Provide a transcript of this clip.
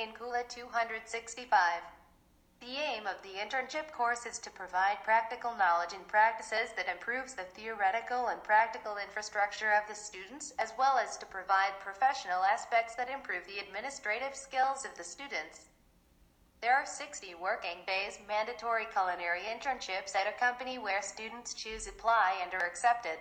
In CULA 265. The aim of the internship course is to provide practical knowledge and practices that improves the theoretical and practical infrastructure of the students, as well as to provide professional aspects that improve the administrative skills of the students. There are 60 working days mandatory culinary internships at a company where students choose apply and are accepted.